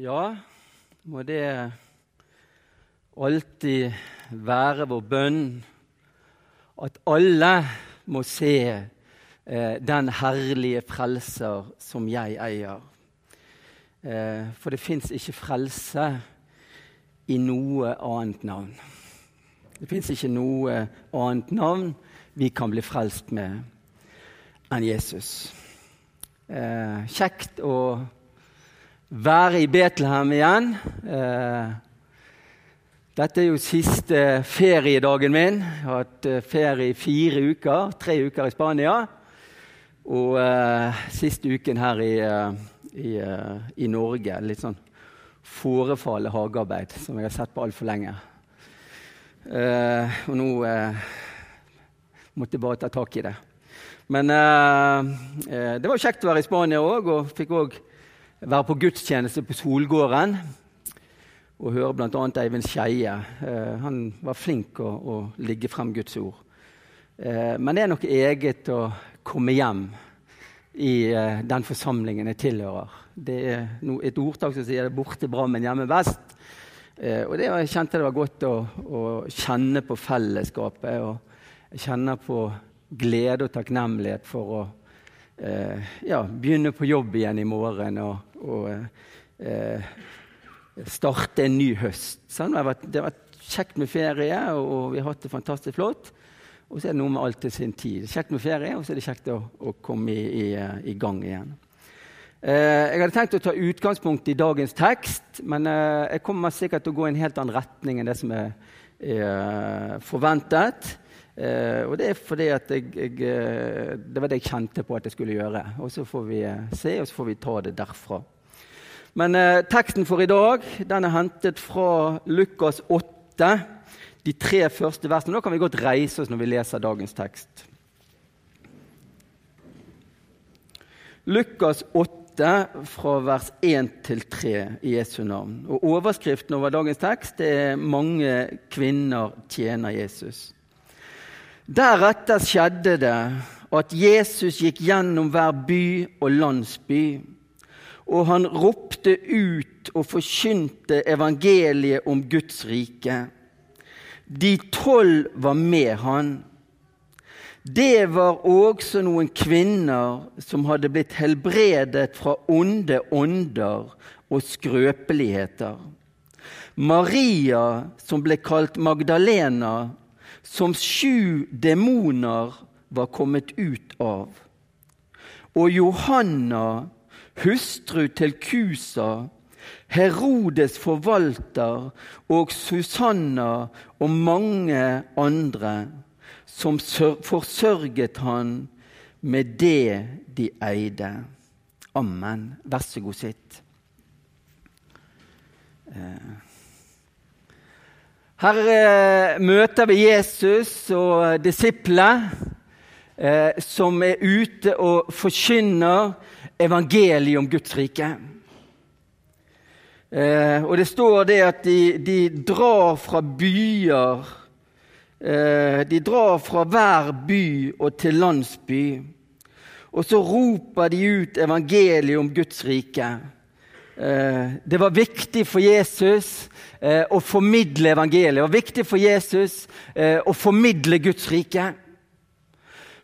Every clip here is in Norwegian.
Ja, må det alltid være vår bønn at alle må se eh, den herlige frelser som jeg eier. Eh, for det fins ikke frelse i noe annet navn. Det fins ikke noe annet navn vi kan bli frelst med enn Jesus. Eh, kjekt å være i Betlehem igjen. Eh, dette er jo siste feriedagen min. Jeg har hatt eh, ferie i fire uker. Tre uker i Spania. Og uh, siste uken her i, i, i Norge. Litt sånn forefallet hagearbeid som jeg har sett på altfor lenge. og nå måtte jeg bare ta tak i det. Men det var kjekt å være i Spania òg, og fikk òg være på gudstjeneste på Solgården og høre bl.a. Eivind Skeie. Eh, han var flink å, å ligge frem Guds ord. Eh, men det er noe eget å komme hjem i eh, den forsamlingen jeg tilhører. Det er no, et ordtak som sier 'borte bra, men hjemme best'. Eh, og det, Jeg kjente det var godt å, å kjenne på fellesskapet. og Jeg kjenner på glede og takknemlighet for å eh, ja, begynne på jobb igjen i morgen og, og eh, starte en ny høst. Sånn, det, har vært, kjekt med ferie, og vi har hatt det fantastisk flott. Og så er det noe med alt til sin tid. Kjekt med ferie, og så er det kjekt å, å komme i, i, i, gang igjen. Eh, jeg hadde tenkt å ta utgangspunkt i dagens tekst, men eh, jeg kommer sikkert til å gå i en helt annen retning enn det som er, er forventet. Eh, og det er fordi at jeg, jeg, eh, det var det jeg kjente på at jeg skulle gjøre. Og så får vi eh, se, og så får vi ta det derfra. Men eh, teksten for i dag den er hentet fra Lukas 8, de tre første versene. Nå kan vi godt reise oss når vi leser dagens tekst. Lukas 8, fra vers 1 til 3 i Jesu navn. Og Overskriften over dagens tekst er 'Mange kvinner tjener Jesus'. Deretter skjedde det at Jesus gikk gjennom hver by og landsby, og han ropte ut og forkynte evangeliet om Guds rike. De tolv var med han. Det var også noen kvinner som hadde blitt helbredet fra onde ånder og skrøpeligheter. Maria, som ble kalt Magdalena, som sju demoner var kommet ut av. Og Johanna, hustru til Kusa, Herodes forvalter og Susanna og mange andre som forsørget han med det de eide. Amen. Vær så god, sitt. Eh. Her eh, møter vi Jesus og disiplene eh, som er ute og forkynner evangeliet om Guds rike. Eh, og det står det at de, de drar fra byer eh, De drar fra hver by og til landsby. Og så roper de ut evangeliet om Guds rike. Eh, det var viktig for Jesus eh, å formidle evangeliet. Det var viktig for Jesus eh, å formidle Guds rike.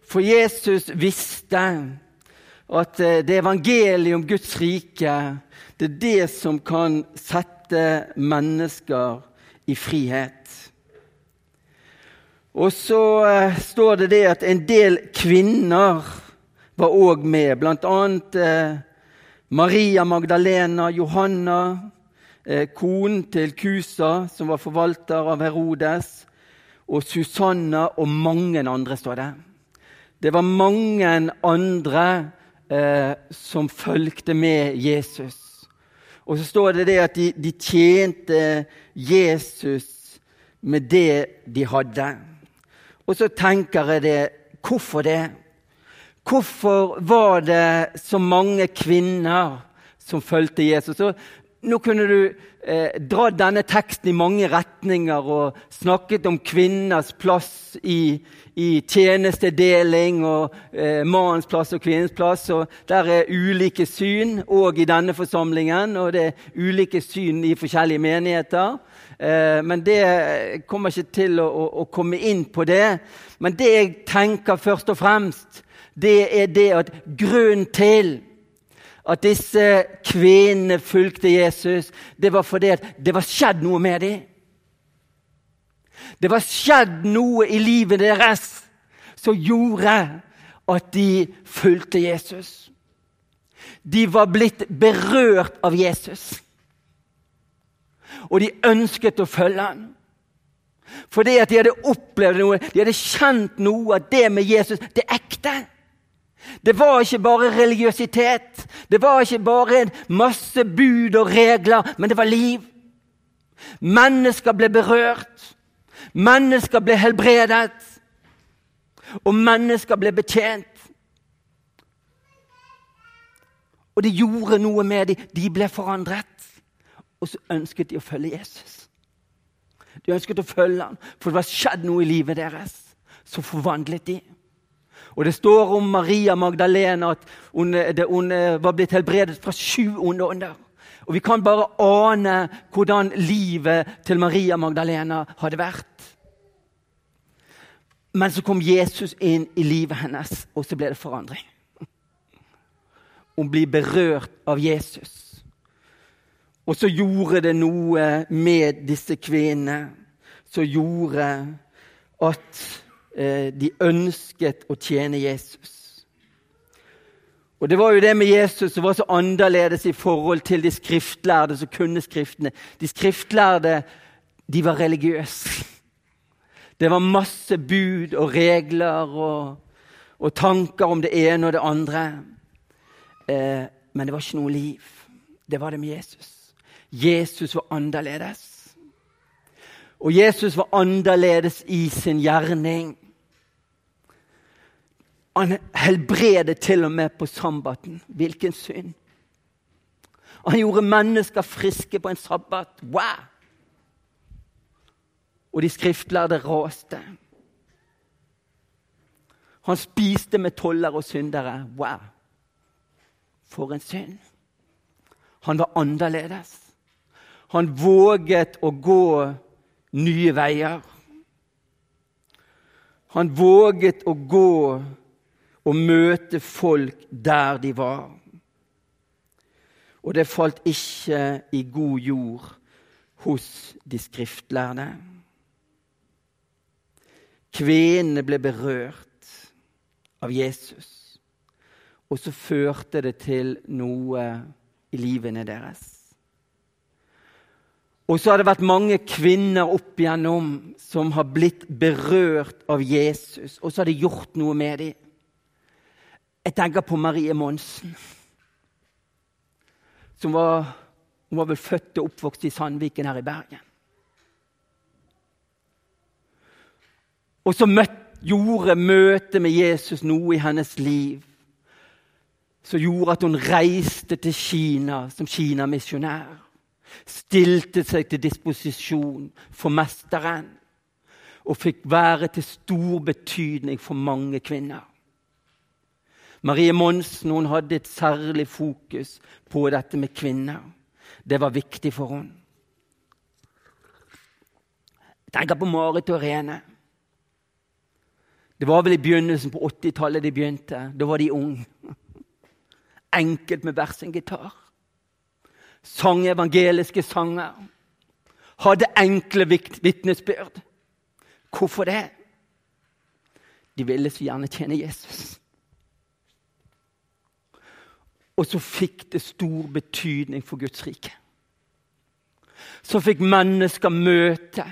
For Jesus visste at det evangeliet om Guds rike det er det som kan sette mennesker i frihet. Og så står det det at en del kvinner var òg med, blant annet Maria Magdalena, Johanna, eh, konen til Kusa, som var forvalter av Herodes, og Susanna og mange andre, står det. Det var mange andre eh, som fulgte med Jesus. Og så står det det at de, de tjente Jesus med det de hadde. Og så tenker jeg det Hvorfor det? Hvorfor var det så mange kvinner som fulgte Jesus? Og nå kunne du eh, dra denne teksten i mange retninger og snakket om kvinners plass i, i tjenestedeling og eh, mannens plass og kvinnens plass. og Der er ulike syn òg i denne forsamlingen, og det er ulike syn i forskjellige menigheter. Eh, men det kommer ikke til å, å, å komme inn på det. Men det jeg tenker først og fremst, det er det at grunnen til at disse kvinnene fulgte Jesus, det var fordi det var skjedd noe med dem. Det var skjedd noe i livet deres som gjorde at de fulgte Jesus. De var blitt berørt av Jesus. Og de ønsket å følge ham. Fordi at de hadde opplevd noe, de hadde kjent noe, at det med Jesus, det ekte. Det var ikke bare religiøsitet, det var ikke bare en masse bud og regler, men det var liv. Mennesker ble berørt, mennesker ble helbredet, og mennesker ble betjent. Og det gjorde noe med dem. De ble forandret. Og så ønsket de å følge Jesus. De ønsket å følge ham, for det var skjedd noe i livet deres. Så forvandlet de. Og Det står om Maria Magdalena at hun, hun var blitt helbredet fra sju onde ånder. Og Vi kan bare ane hvordan livet til Maria Magdalena hadde vært. Men så kom Jesus inn i livet hennes, og så ble det forandring. Hun blir berørt av Jesus. Og så gjorde det noe med disse kvinnene som gjorde at Eh, de ønsket å tjene Jesus. Og Det var jo det med Jesus som var så annerledes i forhold til de skriftlærde som kunne Skriftene. De skriftlærde de var religiøse. Det var masse bud og regler og, og tanker om det ene og det andre. Eh, men det var ikke noe liv. Det var det med Jesus. Jesus var annerledes. Og Jesus var annerledes i sin gjerning. Han helbredet til og med på sabbaten. Hvilken synd! Han gjorde mennesker friske på en sabbat. Wow! Og de skriftlærde raste. Han spiste med toller og syndere. Wow! For en synd! Han var annerledes. Han våget å gå nye veier. Han våget å gå og møte folk der de var. Og det falt ikke i god jord hos de skriftlærde. Kvenene ble berørt av Jesus, og så førte det til noe i livene deres. Og så har det vært mange kvinner opp igjennom som har blitt berørt av Jesus, og så har det gjort noe med dem. Jeg tenker på Marie Monsen. Som var, hun var vel født og oppvokst i Sandviken her i Bergen. Og så møtte, gjorde møtet med Jesus noe i hennes liv som gjorde at hun reiste til Kina som Kina-misjonær. Stilte seg til disposisjon for Mesteren og fikk være til stor betydning for mange kvinner. Marie Monsen hun hadde et særlig fokus på dette med kvinner. Det var viktig for henne. Jeg tenker på Marit og Rene. Det var vel i begynnelsen på 80-tallet de begynte. Da var de unge. Enkelt med hver sin gitar. Sang evangeliske sanger. Hadde enkle vitnesbyrd. Hvorfor det? De ville så gjerne tjene Jesus. Og så fikk det stor betydning for Guds rike. Så fikk mennesker møte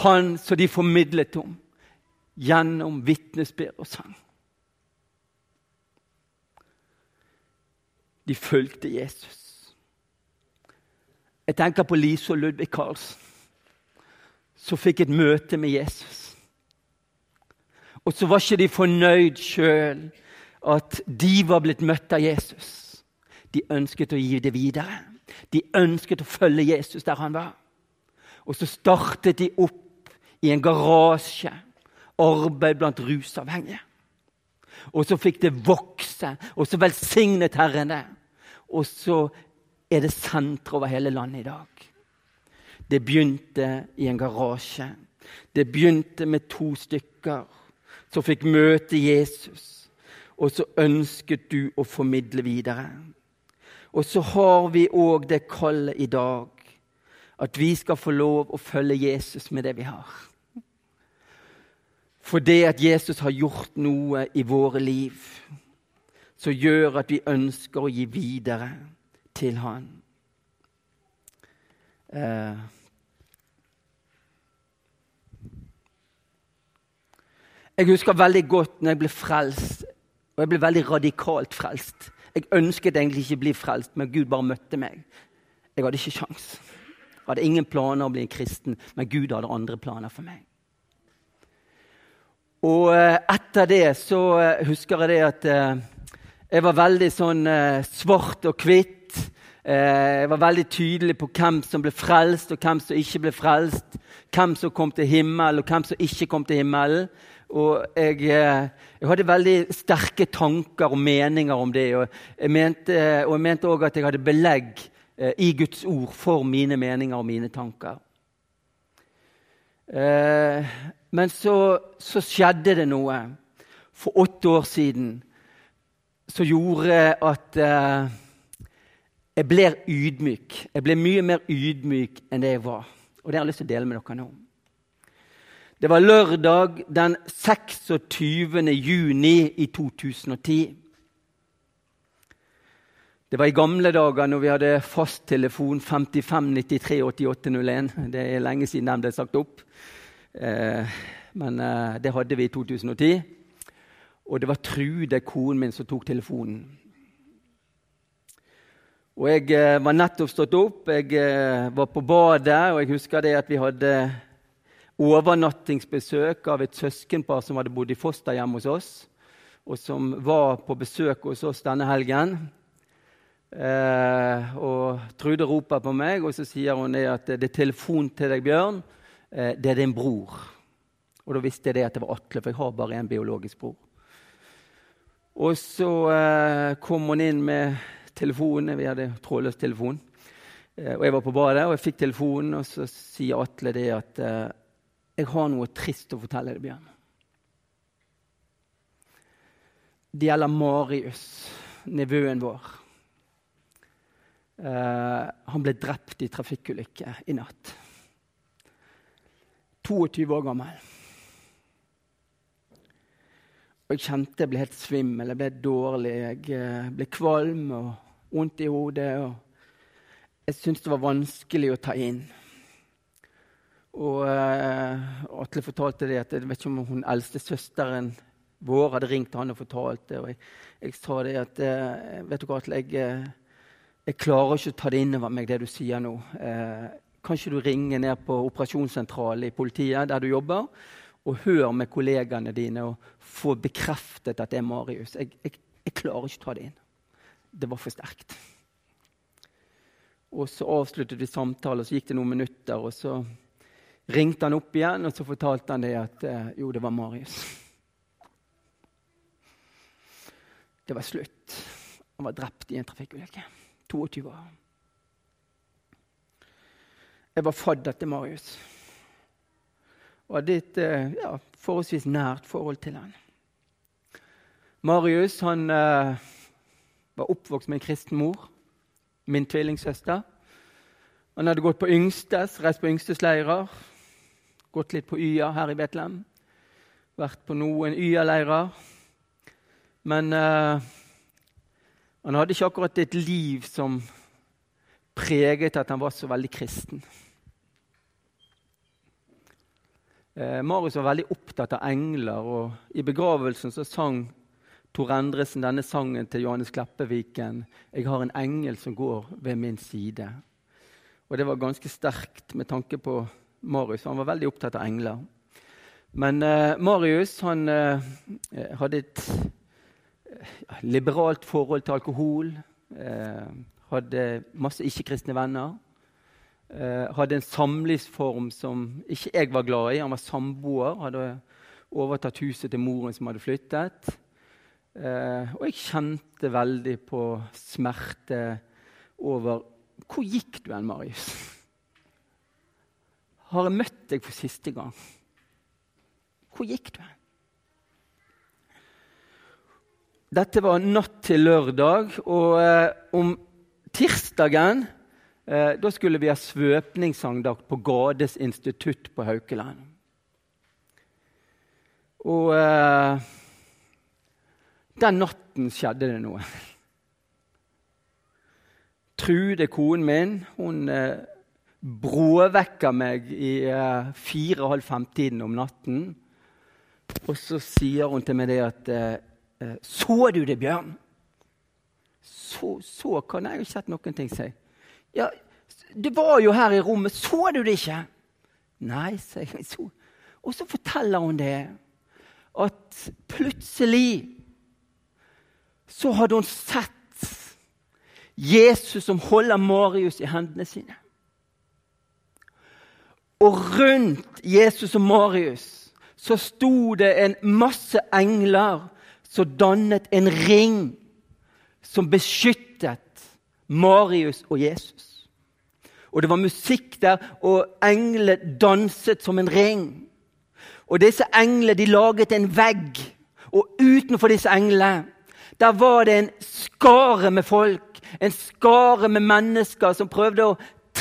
Han som de formidlet om, gjennom vitnesbyrd og sang. De fulgte Jesus. Jeg tenker på Lise og Ludvig Karlsen, som fikk et møte med Jesus. Og så var ikke de fornøyd sjøl at de var blitt møtt av Jesus. De ønsket å gi det videre. De ønsket å følge Jesus der han var. Og så startet de opp i en garasje arbeid blant rusavhengige. Og så fikk det vokse, og så velsignet Herren det. Og så er det sentre over hele landet i dag. Det begynte i en garasje. Det begynte med to stykker som fikk møte Jesus. Og så ønsket du å formidle videre. Og så har vi òg det kallet i dag at vi skal få lov å følge Jesus med det vi har. For det at Jesus har gjort noe i våre liv som gjør at vi ønsker å gi videre til Han. Eh. Jeg husker veldig godt når jeg ble frelst, og jeg ble veldig radikalt frelst. Jeg ønsket egentlig ikke å bli frelst, men Gud bare møtte meg. Jeg hadde ikke sjans. Jeg hadde ingen planer å bli en kristen, men Gud hadde andre planer for meg. Og eh, etter det så eh, husker jeg det at eh, jeg var veldig sånn svart og hvitt. Jeg var veldig tydelig på hvem som ble frelst, og hvem som ikke ble frelst. Hvem som kom til himmelen, og hvem som ikke kom til himmelen. Og jeg, jeg, hadde veldig sterke tanker og meninger om det. Og jeg mente, også at jeg hadde belegg i Guds ord for mine meninger og mine tanker. Men så, så, skjedde det noe for åtte år siden som gjorde at eh, jeg ble ydmyk. Jeg ble mye mer ydmyk enn det jeg var. Og det har jeg lyst til å dele med dere nå. Det var lørdag den 26. juni i 2010. Det var i gamle dager når vi hadde fasttelefon 55 93 88 01. Det er lenge siden den ble sagt opp. Eh, men eh, det hadde vi i 2010. Og det var Trude, konen min, som tok telefonen. Og jeg eh, var nettopp stått opp, jeg var på badet, og jeg husker det at vi hadde overnattingsbesøk av et søskenpar som hadde bodd i fosterhjem hos oss, og som var på besøk hos oss denne helgen. Eh, og Trude roper på meg, og så sier hun det at det er telefon til deg, Bjørn. Eh, det er din bror. Og da visste jeg det at det var Atle, for jeg har bare én biologisk bror. Og så eh, kom hun inn med telefonen. Vi hadde trådløs telefon. Eh, og jeg var på badet, og jeg fikk telefonen, og så sier Atle det at eh, jeg har noe trist å fortelle deg, Bjørn. Det gjelder Marius, nevøen vår. Uh, han ble drept i trafikkulykke i natt. 22 år gammel. Og Jeg kjente jeg ble helt svimmel, jeg ble dårlig, jeg eh, ble kvalm og vondt i hodet. Jeg syntes det var vanskelig å ta inn. Og uh, Atle fortalte det at jeg vet ikke om hun eldste søsteren vår hadde ringt han og fortalt det. Og jeg, jeg sa det at uh, vet du hva, Atle, jeg, jeg, klarer ikke å ta det inn over meg, det du sier nå. Uh, kan ikke du ringe ned på operasjonssentralen i politiet der du jobber, og hør med kollegaene dine og få bekreftet at det er Marius? Jeg, jeg, jeg klarer ikke å ta det inn. Det var for sterkt. Og så avsluttet vi samtalen, og så gikk det noen minutter. og så ringte han opp igjen, og så fortalte han det at eh, jo, det var Marius. Det var slutt. Han var drept i en trafikkulykke. 22 år. Jeg var fadder til Marius og hadde et eh, ja, forholdsvis nært forhold til han. Marius han, uh, var oppvokst med en kristen mor, min tvillingsøster. Han hadde gått på yngstes, reist på yngstesleirer, gått litt på YA her i Betlehem. Vært på noen YA-leirer. Men uh, han hadde ikke akkurat et liv som preget at han var så veldig kristen. Uh, Marius var veldig opptatt av engler, og i begravelsen så sang Tor Endresen denne sangen til Johannes Kleppeviken 'Jeg har en engel som går ved min side'. Og Det var ganske sterkt med tanke på Marius. Han var veldig opptatt av engler. Men eh, Marius han eh, hadde et liberalt forhold til alkohol. Eh, hadde masse ikke-kristne venner. Eh, hadde en samlivsform som ikke jeg var glad i. Han var samboer. Hadde overtatt huset til moren som hadde flyttet. Eh, og jeg kjente veldig på smerte over Hvor gikk du hen, Marius? Har jeg møtt deg for siste gang? Hvor gikk du hen? Dette var natt til lørdag, og eh, om tirsdagen eh, da skulle vi ha svøpningssangdag på Gades institutt på Haukeland. Og eh, den natten skjedde det noe. Trude, konen min, hun eh, bråvekker meg i eh, fire-halv fem-tiden om natten. Og så sier hun til meg det at eh, eh Så du det, Bjørn? Så, så kan jeg jo ikke sett noen ting, si. Ja, det var jo her i rommet. Så du det ikke? Nei, sier jeg. Så. Og så forteller hun det at plutselig så hadde hun sett Jesus som holder Marius i hendene sine. Og rundt Jesus og Marius så sto det en masse engler som dannet en ring som beskyttet Marius og Jesus. Og det var musikk der, og englene danset som en ring. Og disse englene de laget en vegg, og utenfor disse englene der var det en skare med folk, en skare med mennesker som prøvde å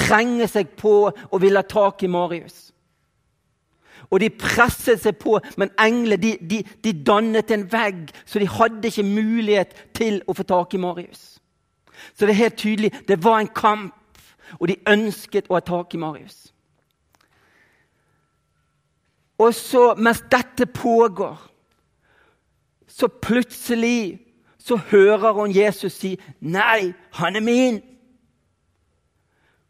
trenge seg på og ville ha tak i Marius. Og de presset seg på, men englene de, de, de, dannet en vegg, så de hadde ikke mulighet til å få tak i Marius. Så det er helt tydelig det var en kamp, og de ønsket å ha tak i Marius. Og så, mens dette pågår, så plutselig så hører hun Jesus si 'Nei, han er min'.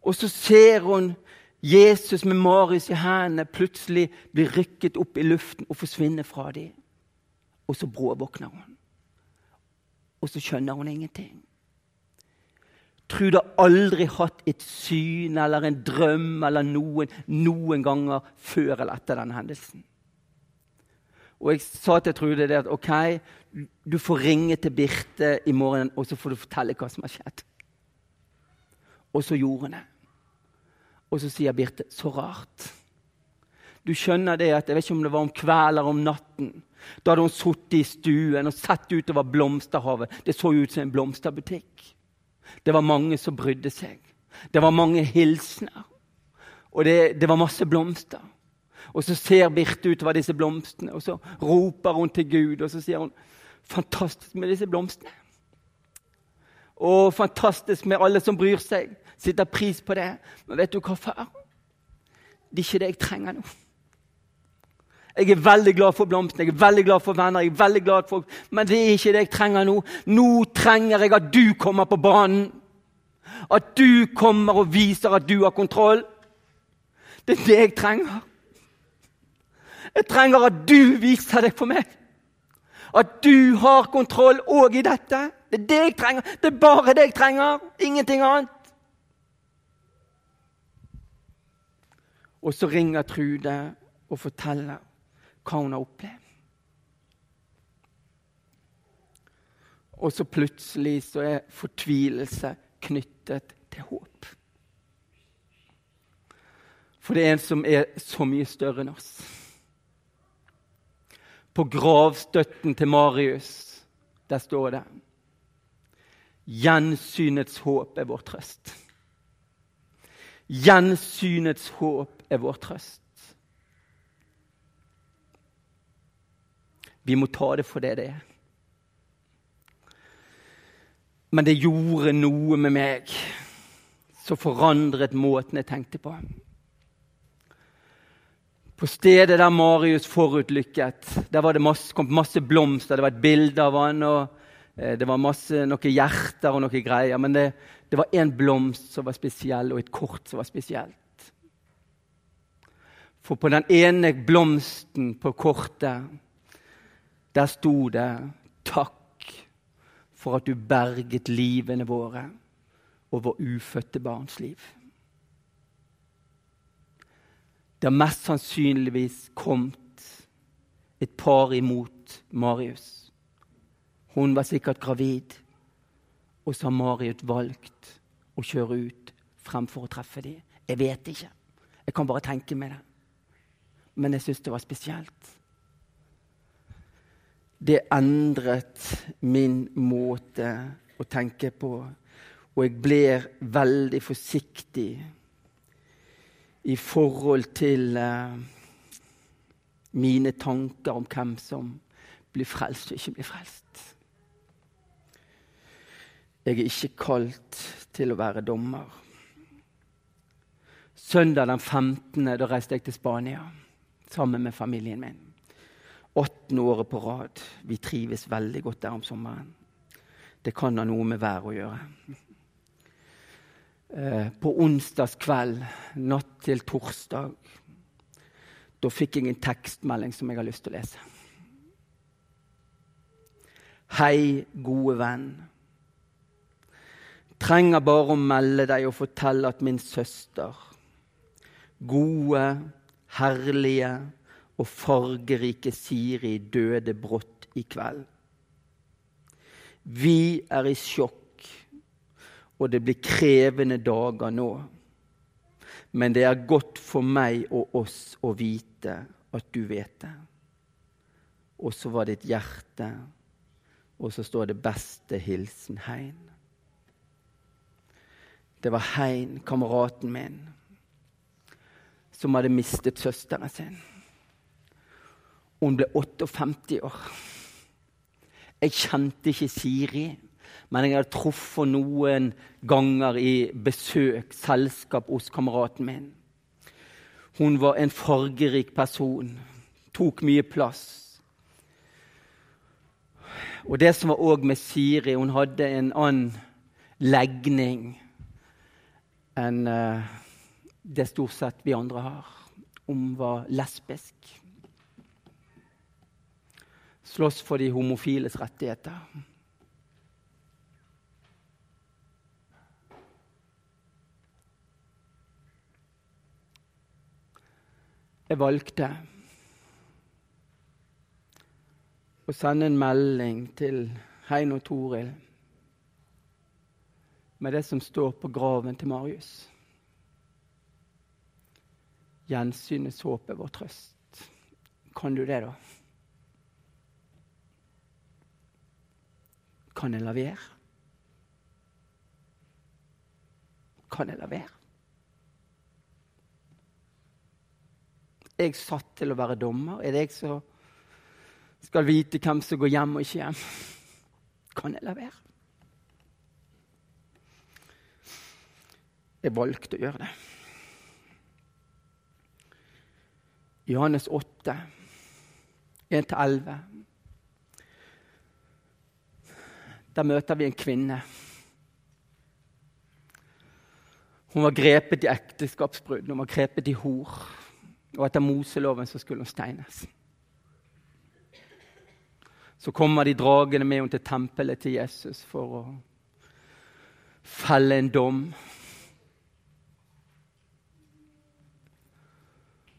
Og så ser hun Jesus med Marius i hendene plutselig bli rykket opp i luften og forsvinne fra dem. Og så bråvåkner hun. Og så skjønner hun ingenting. Trude har aldri hatt et syn eller en drøm eller noen noen ganger før eller etter denne hendelsen. Og jeg sa til Trude det at ok, du får ringe til Birte i morgen og så får du fortelle hva som har skjedd. Og så det. Og så sier Birte så rart. Du skjønner det at Jeg vet ikke om det var om kvelden eller om natten. Da hadde hun sittet i stuen og sett utover blomsterhavet. Det så ut som en blomsterbutikk. Det var mange som brydde seg. Det var mange hilsener. Og det, det var masse blomster. Og så ser Birte utover disse blomstene, og så roper hun til Gud. Og så sier hun fantastisk med disse blomstene. Og fantastisk med alle som bryr seg setter pris på det. Men vet du hva, far? Det er ikke det jeg trenger nå. Jeg er veldig glad for blomstene, jeg er veldig glad for venner, jeg er veldig glad for folk, men det er ikke det jeg trenger nå. Nå trenger jeg at du kommer på banen. At du kommer og viser at du har kontroll. Det er det jeg trenger. Jeg trenger at du viser deg for meg. At du har kontroll òg i dette. Det er det jeg trenger. Det er bare det jeg trenger. Ingenting annet. Og så ringer Trude og forteller hva hun har opplevd. Og så plutselig så er fortvilelse knyttet til håp. For det er en som er så mye større enn oss. På gravstøtten til Marius, der står det Gjensynets håp er vår trøst. Gjensynets håp er vår trøst. Vi må ta det for det det er. Men det gjorde noe med meg som forandret måten jeg tenkte på. På stedet der Marius forutlykket, der var det masse, kom masse blomster. Det var et bilde av han, og det var masse, noen hjerter og noen greier. Men det, det var én blomst som var spesiell, og et kort som var spesielt. For på den ene blomsten på kortet, der sto det 'Takk for at du berget livene våre' og vår ufødte barns liv. Det har mest sannsynligvis kommet et par imot Marius. Hun var sikkert gravid, og så har Marius valgt å kjøre ut fremfor å treffe dem. Jeg vet ikke. Jeg kan bare tenke meg det. Men jeg syns det var spesielt. Det endret min måte å tenke på, og jeg ble veldig forsiktig i forhold til uh, mine tanker om hvem som blir frelst og ikke blir frelst. Jeg er ikke kalt til å være dommer. Søndag den 15. da reiste jeg til Spania sammen med familien min. Åttende året på rad. Vi trives veldig godt der om sommeren. Det kan ha noe med været å gjøre. Eh, på onsdagskveld, natt til torsdag, da fikk jeg en tekstmelding som jeg har lyst til å lese. Hei, gode venn. Trenger bare å melde deg og fortelle at min søster, gode, herlige og fargerike Siri, døde brått i kveld. Vi er i sjokk og det blir krevende dager nå. Men det er godt for meg og oss å vite at du vet det. Og så var det et hjerte, og så står det 'beste hilsen Hein'. Det var Hein, kameraten min, som hadde mistet søsteren sin. Hun ble 58 år. Jeg kjente ikke Siri men jeg hadde truffet noen ganger i besøk, selskap hos kameraten min. Hun var en fargerik person, tok mye plass. Og det som var òg med Siri, hun hadde en annen legning enn uh, det stort sett vi andre har. om var lesbisk. Slåss for de homofiles rettigheter. Jeg valgte å sende en melding til Hein og Toril med det som står på graven til Marius. Gjensynets håp er vår trøst. Kan du det, da? Kan jeg la være? Kan jeg la være? jeg satt til å være dommer? Er det jeg som skal vite hvem som går hjem og ikke hjem? Kan jeg la være? Jeg valgte å gjøre det. Johannes 8, 1-11. Der møter vi en kvinne. Hun var grepet i ekteskapsbrudd, hun var grepet i hor og etter Moseloven så skulle hun steines. Så kommer de dragende med henne til tempelet til Jesus for å felle en dom.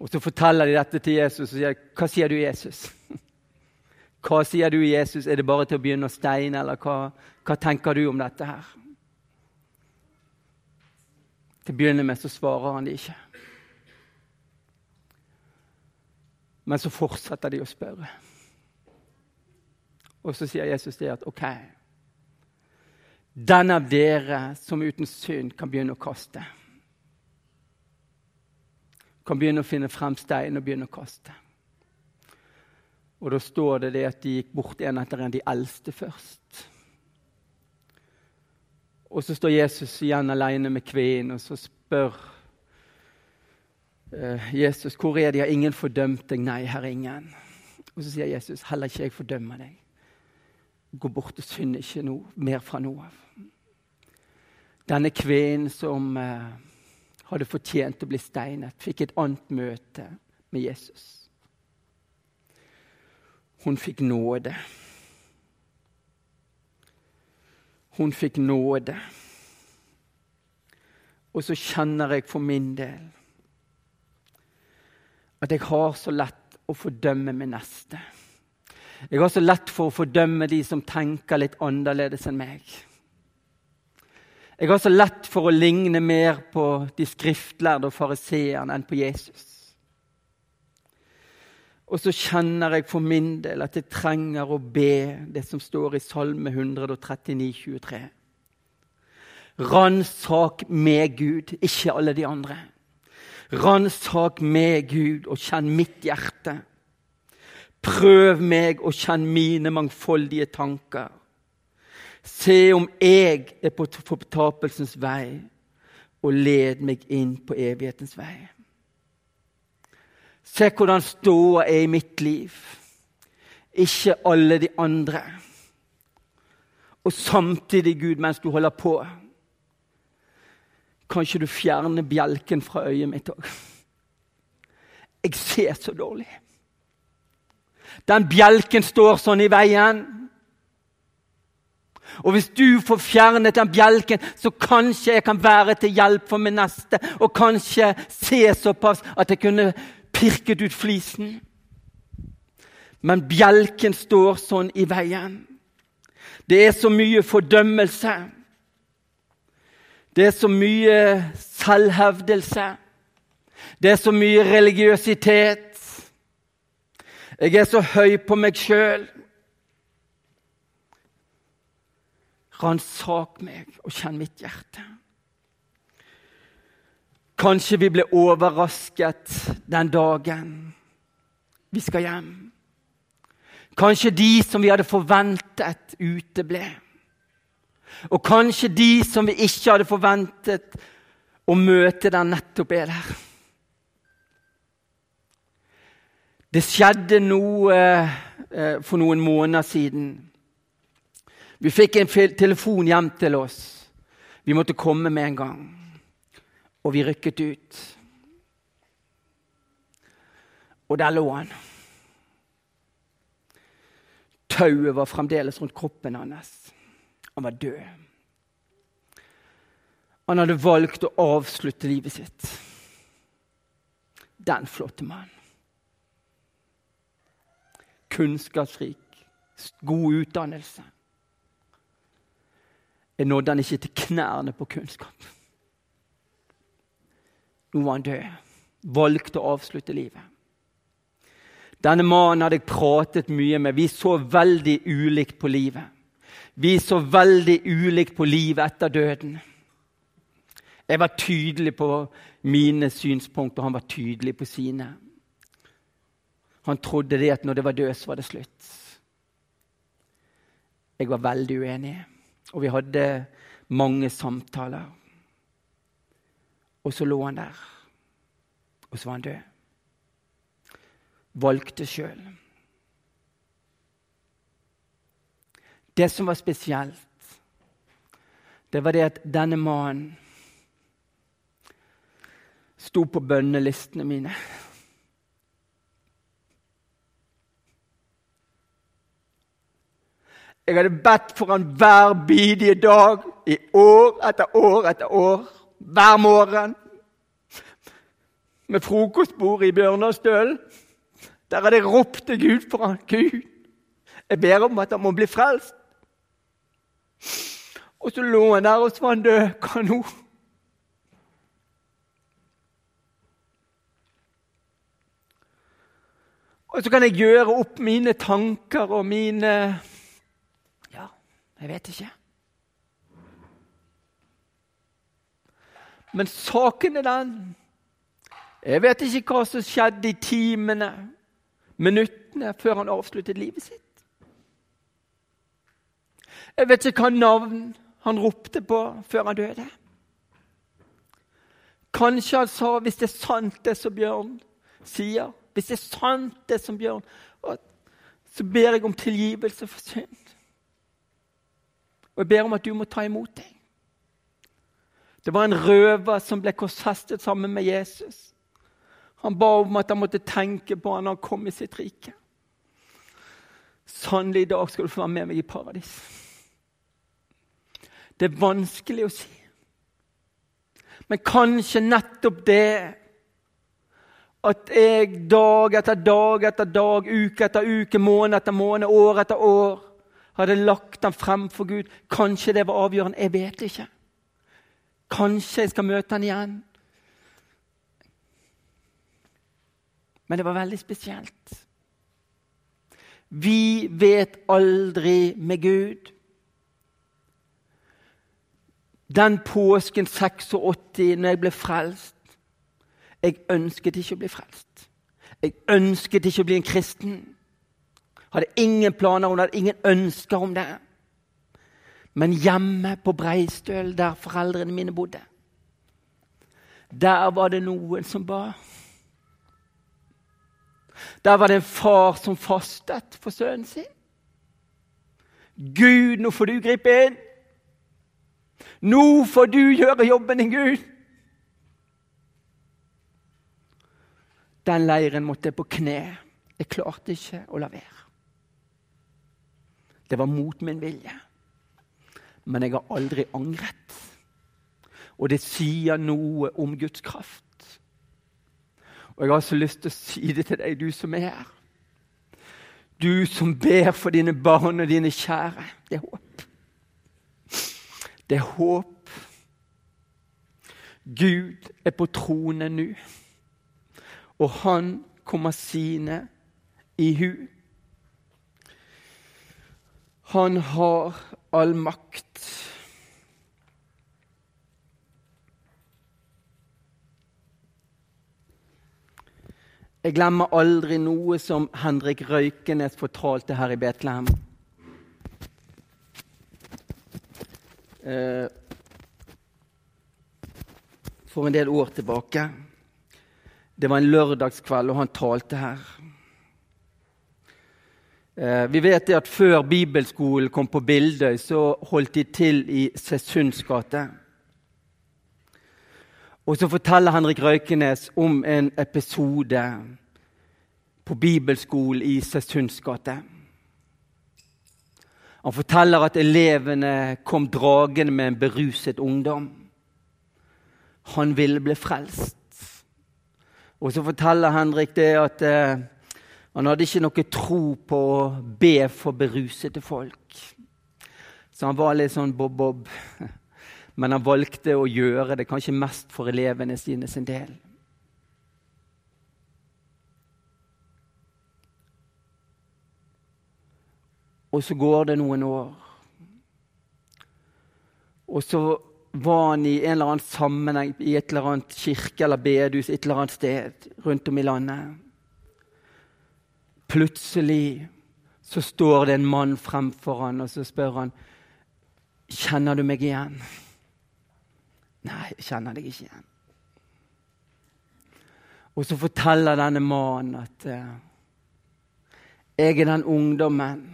Og Så forteller de dette til Jesus og sier, 'Hva sier du, Jesus?' Hva sier du, Jesus? Er det bare til å begynne å steine, eller hva, hva tenker du om dette her? Til å begynne med så svarer han de ikke. Men så fortsetter de å spørre. Og så sier Jesus det at OK Den av dere som uten synd kan begynne å kaste Kan begynne å finne frem stein og begynne å kaste. Og da står det, det at de gikk bort en etter en, de eldste først. Og så står Jesus igjen alene med kvinnen, og så spør Eh, Jesus, hvor er de? Har ingen fordømt deg? Nei, her er ingen. Og så sier Jesus, heller ikke jeg fordømmer deg. Gå bort og synd ikke noe, mer fra nå av. Denne kvinnen som eh, hadde fortjent å bli steinet, fikk et annet møte med Jesus. Hun fikk nåde. Hun fikk nåde. Og så kjenner jeg for min del at jeg har så lett å fordømme min neste. Jeg har så lett for å fordømme de som tenker litt annerledes enn meg. Jeg har så lett for å ligne mer på de skriftlærde og fariseerne enn på Jesus. Og så kjenner jeg for min del at jeg trenger å be det som står i Salme 139, 23. Ransak med Gud, ikke alle de andre. Ransak med Gud og kjenn mitt hjerte. Prøv meg og kjenn mine mangfoldige tanker. Se om jeg er på fortapelsens vei, og led meg inn på evighetens vei. Se hvordan ståa er i mitt liv, ikke alle de andre. Og samtidig, Gud, mens du holder på kan ikke du fjerne bjelken fra øyet mitt òg? Jeg ser så dårlig. Den bjelken står sånn i veien. Og hvis du får fjernet den bjelken, så kanskje jeg kan være til hjelp for min neste. Og kanskje se såpass at jeg kunne pirket ut flisen. Men bjelken står sånn i veien. Det er så mye fordømmelse. Det er så mye selvhevdelse. Det er så mye religiøsitet. Jeg er så høy på meg sjøl. Ransak meg og kjenn mitt hjerte. Kanskje vi ble overrasket den dagen vi skal hjem. Kanskje de som vi hadde forventet, uteble. Og kanskje de som vi ikke hadde forventet å møte der, nettopp er der. Det skjedde noe eh, for noen måneder siden. Vi fikk en telefon hjem til oss. Vi måtte komme med en gang. Og vi rykket ut. Og der lå han. Tauet var fremdeles rundt kroppen hans. Han var død. Han hadde valgt å avslutte livet sitt. Den flotte mannen. Kunnskapsrik, god utdannelse. Jeg nådde han ikke til knærne på kunnskap. Nå var han død. Valgte å avslutte livet. Denne mannen hadde jeg pratet mye med. Vi så veldig ulikt på livet. Vi så veldig ulikt på livet etter døden. Jeg var tydelig på mine synspunkter, han var tydelig på sine. Han trodde det at når det var død, så var det slutt. Jeg var veldig uenig, og vi hadde mange samtaler. Og så lå han der, og så var han død. Valgte sjøl. Det som var spesielt, det var det at denne mannen sto på bønnelistene mine. Jeg hadde bedt for han hver bidige dag i år etter år etter år. Hver morgen. Med frokostbord i Bjørnarstølen. Der hadde jeg ropt til Gud for han. Gud, jeg ber om at han må bli frelst. Og så lå han der, og så var han død. Hva nå? Og så kan jeg gjøre opp mine tanker og mine jeg vet ikke. Men saken er den Jeg vet ikke hva som skjedde i timene, minuttene, før han avsluttet livet sitt. Jeg vet ikke hva navn han ropte på før han døde. Kanskje han sa, hvis det er sant, det som Bjørn sier Hvis det er sant, det som Bjørn Så ber jeg om tilgivelse for synd. Og jeg ber om at du må ta imot deg. Det var en røver som ble korsfestet sammen med Jesus. Han ba om at han måtte tenke på han når han kom i sitt rike. Sannelig, i dag skal du få være med meg i paradis. Det er vanskelig å si. Men kanskje nettopp det at jeg dag etter dag etter dag, uke etter uke, måned etter måned, år etter år hadde lagt ham frem for Gud. Kanskje det var avgjørende. Jeg vet ikke. Kanskje jeg skal møte ham igjen. Men det var veldig spesielt. Vi vet aldri med Gud. Den påsken 86, når jeg ble frelst Jeg ønsket ikke å bli frelst. Jeg ønsket ikke å bli en kristen. Hadde ingen planer hun hadde ingen ønsker om det. Men hjemme på Breistøl, der foreldrene mine bodde, der var det noen som ba. Der var det en far som fastet for sønnen sin. Gud, nå får du gripe inn! Nå får du gjøre jobben din, Gud! Den leiren måtte jeg på kne. Jeg klarte ikke å la være. Det var mot min vilje. Men jeg har aldri angret. Og det sier noe om Guds kraft. Og jeg har så lyst til å si det til deg, du som er her. Du som ber for dine barn og dine kjære. Det er håp. Det er håp. Gud er på tronen nå, og han kommer sine i hu. Han har all makt. Jeg glemmer aldri noe som Henrik Røykenes fortalte her i Betlehem. Eh, for en del år tilbake. Det var en lørdagskveld, og han talte her. Eh, vi vet at Før bibelskolen kom på Bildøy, så holdt de til i Sesunds gate. Og så forteller Henrik Røykenes om en episode på bibelskolen i Sesunds gate. Han forteller at elevene kom dragende med en beruset ungdom. Han ville bli frelst. Og så forteller Henrik det at eh, han hadde ikke noe tro på å be for berusede folk. Så han var litt sånn bob-bob. Men han valgte å gjøre det kanskje mest for elevene sine sin del. Og så går det noen år. Og så var han i en eller annen sammenheng i et eller annet kirke eller bedehus et eller annet sted rundt om i landet. Plutselig så står det en mann fremfor han, og så spør han kjenner du meg igjen. Nei, jeg kjenner deg ikke igjen. Og så forteller denne mannen at uh, jeg er den ungdommen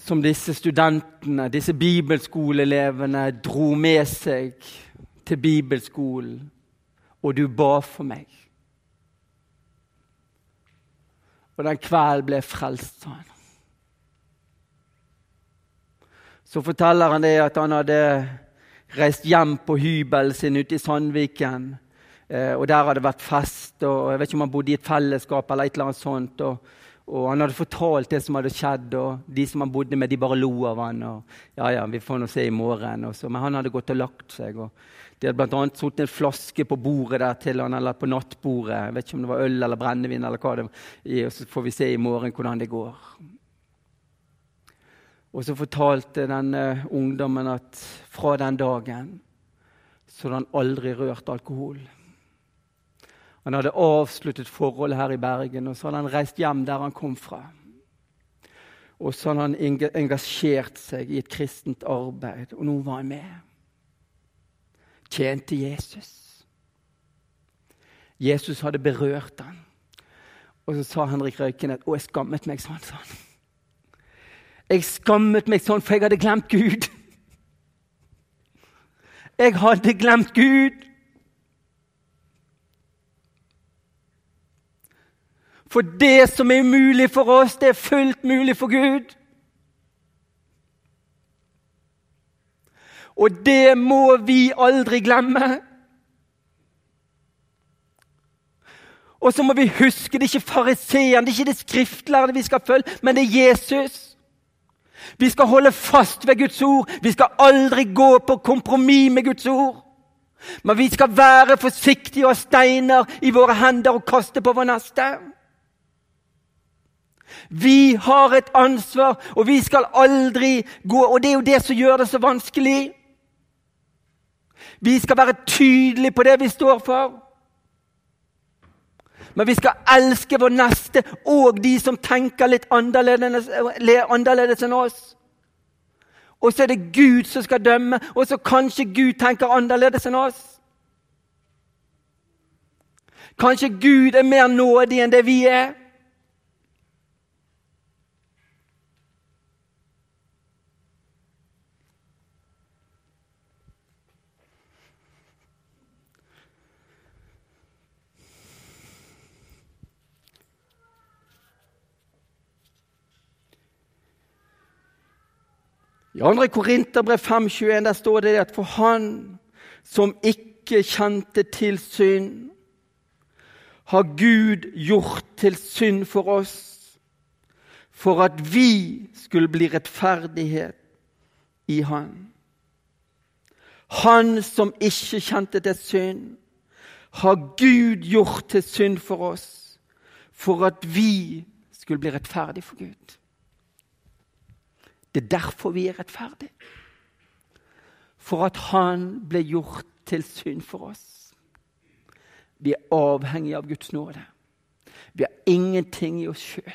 som disse studentene, disse bibelskoleelevene, dro med seg til bibelskolen, og du ba for meg. Og den kvelden ble frelst, sa han. Så forteller han det at han hadde reist hjem på hybelen sin ute i Sandviken. Eh, og Der hadde det vært fest, og jeg vet ikke om han bodde i et fellesskap. eller et eller annet sånt, og, og Han hadde fortalt det som hadde skjedd, og de som han bodde med, de bare lo av han, og ja, ja, vi får nå se i morgen. Også. Men han hadde gått og lagt seg. og De hadde bl.a. satt en flaske på bordet der til han, eller på nattbordet. Jeg vet ikke om det var øl eller brennevin, eller hva det var. Så får vi se i morgen hvordan det går. Og så fortalte denne ungdommen at fra den dagen så hadde han aldri rørt alkohol. Han hadde avsluttet forholdet her i Bergen, og så hadde han reist hjem der han kom fra. Og så hadde han engasjert seg i et kristent arbeid, og nå var han med. Tjente Jesus. Jesus hadde berørt ham. Og så sa Henrik Røyken at 'Å, jeg skammet meg', sa han. Jeg skammet meg sånn, for jeg hadde glemt Gud. Jeg hadde glemt Gud. For det som er umulig for oss, det er fullt mulig for Gud. Og det må vi aldri glemme. Og så må vi huske det er ikke fariseeren, det er ikke det skriftlærde vi skal følge, men det er Jesus. Vi skal holde fast ved Guds ord. Vi skal aldri gå på kompromiss med Guds ord. Men vi skal være forsiktige og ha steiner i våre hender og kaste på vår neste. Vi har et ansvar, og vi skal aldri gå Og det er jo det som gjør det så vanskelig. Vi skal være tydelige på det vi står for. Men vi skal elske vår neste og de som tenker litt annerledes, enn oss. Og så er det Gud som skal dømme, og så kanskje Gud tenker annerledes enn oss. Kanskje Gud er mer nådig enn det vi er. I 2. Korinterbrev 5,21 der står det at for han som ikke kjente til synd, har Gud gjort til synd for oss, for at vi skulle bli rettferdighet i Han. Han som ikke kjente til synd, har Gud gjort til synd for oss, for at vi skulle bli rettferdige for Gud. Det er derfor vi er rettferdige. For at han ble gjort til synd for oss. Vi er avhengige av Guds nåde. Vi har ingenting i oss sjøl.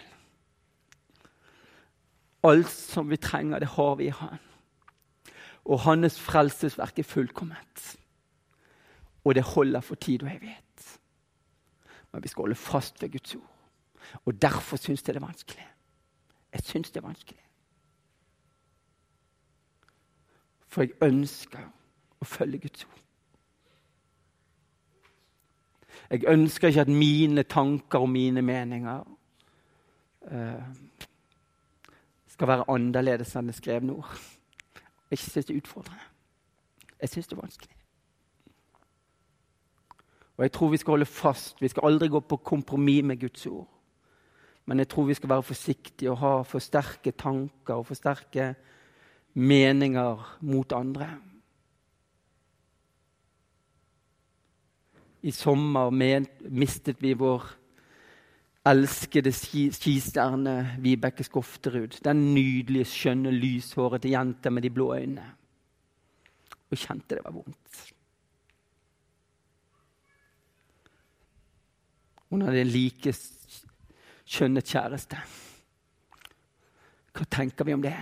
Alt som vi trenger, det har vi i Han. Og hans frelsesverk er fullkomment. Og det holder for tid og evighet. Men vi skal holde fast ved Guds ord. Og derfor syns jeg det er vanskelig. Jeg syns det er vanskelig. For jeg ønsker å følge Guds ord. Jeg ønsker ikke at mine tanker og mine meninger uh, skal være annerledes enn det skrevne ord. Jeg syns det er utfordrende. Jeg syns det er vanskelig. Og jeg tror vi skal holde fast. Vi skal aldri gå på kompromiss med Guds ord. Men jeg tror vi skal være forsiktige og ha for sterke tanker og for sterke meninger mot andre. I sommer mistet vi vår elskede skistjerne Vibeke Skofterud. Den nydelige, skjønne, lyshårete jenta med de blå øynene. Og kjente det var vondt. Hun hadde en like skjønnet kjæreste. Hva tenker vi om det?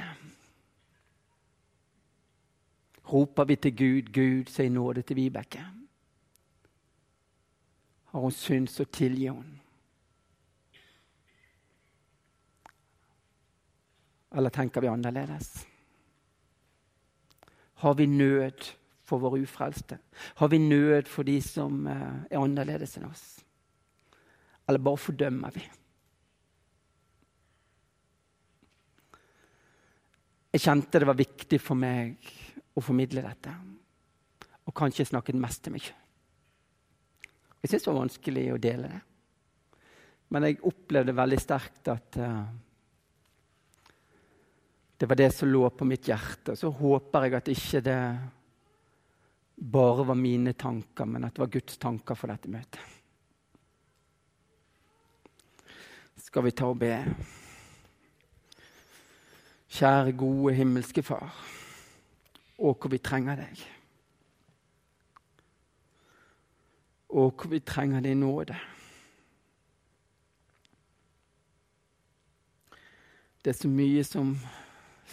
Roper vi til Gud, Gud, si nåde til Vibeke. Har hun synd, så tilgi hun. Eller tenker vi annerledes? Har vi nød for våre ufrelste? Har vi nød for de som eh, er annerledes enn oss? Eller bare fordømmer vi? Jeg kjente det var viktig for meg å formidle dette. Og kanskje snakket mest til meg. Jeg syntes det var vanskelig å dele det. Men jeg opplevde veldig sterkt at uh, det var det som lå på mitt hjerte. Så håper jeg at ikke det bare var mine tanker, men at det var Guds tanker for dette møtet. Skal vi ta og be? Kjære, gode himmelske Far. Og hvor vi trenger deg. Og hvor vi trenger din nåde. Det er så mye som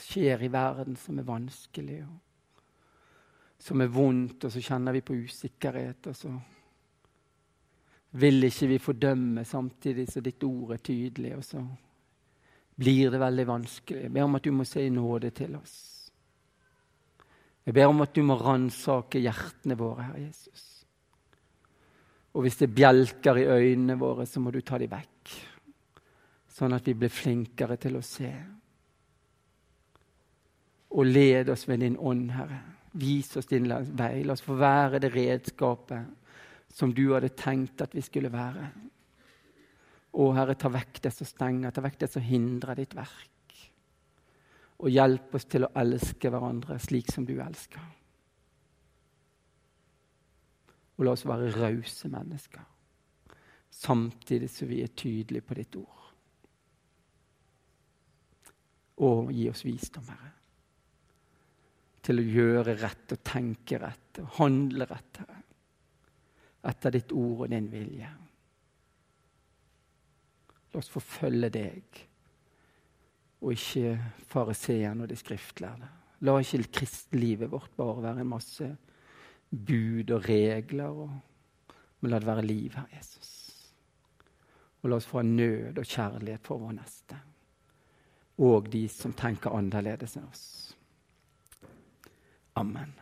skjer i verden som er vanskelig, og som er vondt, og så kjenner vi på usikkerhet. Og så vil ikke vi fordømme samtidig som ditt ord er tydelig, og så blir det veldig vanskelig. Jeg ber om at du må se nåde til oss. Jeg ber om at du må ransake hjertene våre, Herre Jesus. Og hvis det er bjelker i øynene våre, så må du ta dem vekk. Sånn at vi blir flinkere til å se. Og led oss ved din ånd, Herre. Vis oss din vei. La oss få være det redskapet som du hadde tenkt at vi skulle være. Å, Herre, ta vekk det som stenger, ta vekk det som hindrer ditt verk. Og hjelp oss til å elske hverandre slik som du elsker. Og la oss være rause mennesker, samtidig som vi er tydelige på ditt ord. Og gi oss visdom, Herre til å gjøre rett og tenke rett og handle rett, Herre. Etter ditt ord og din vilje. La oss forfølge deg, og ikke fariseeren og de skriftlærde. La ikke kristelivet vårt bare være en masse bud og regler, og, men la det være liv, her, Jesus. Og la oss få nød og kjærlighet for vår neste, og de som tenker annerledes enn oss. Amen.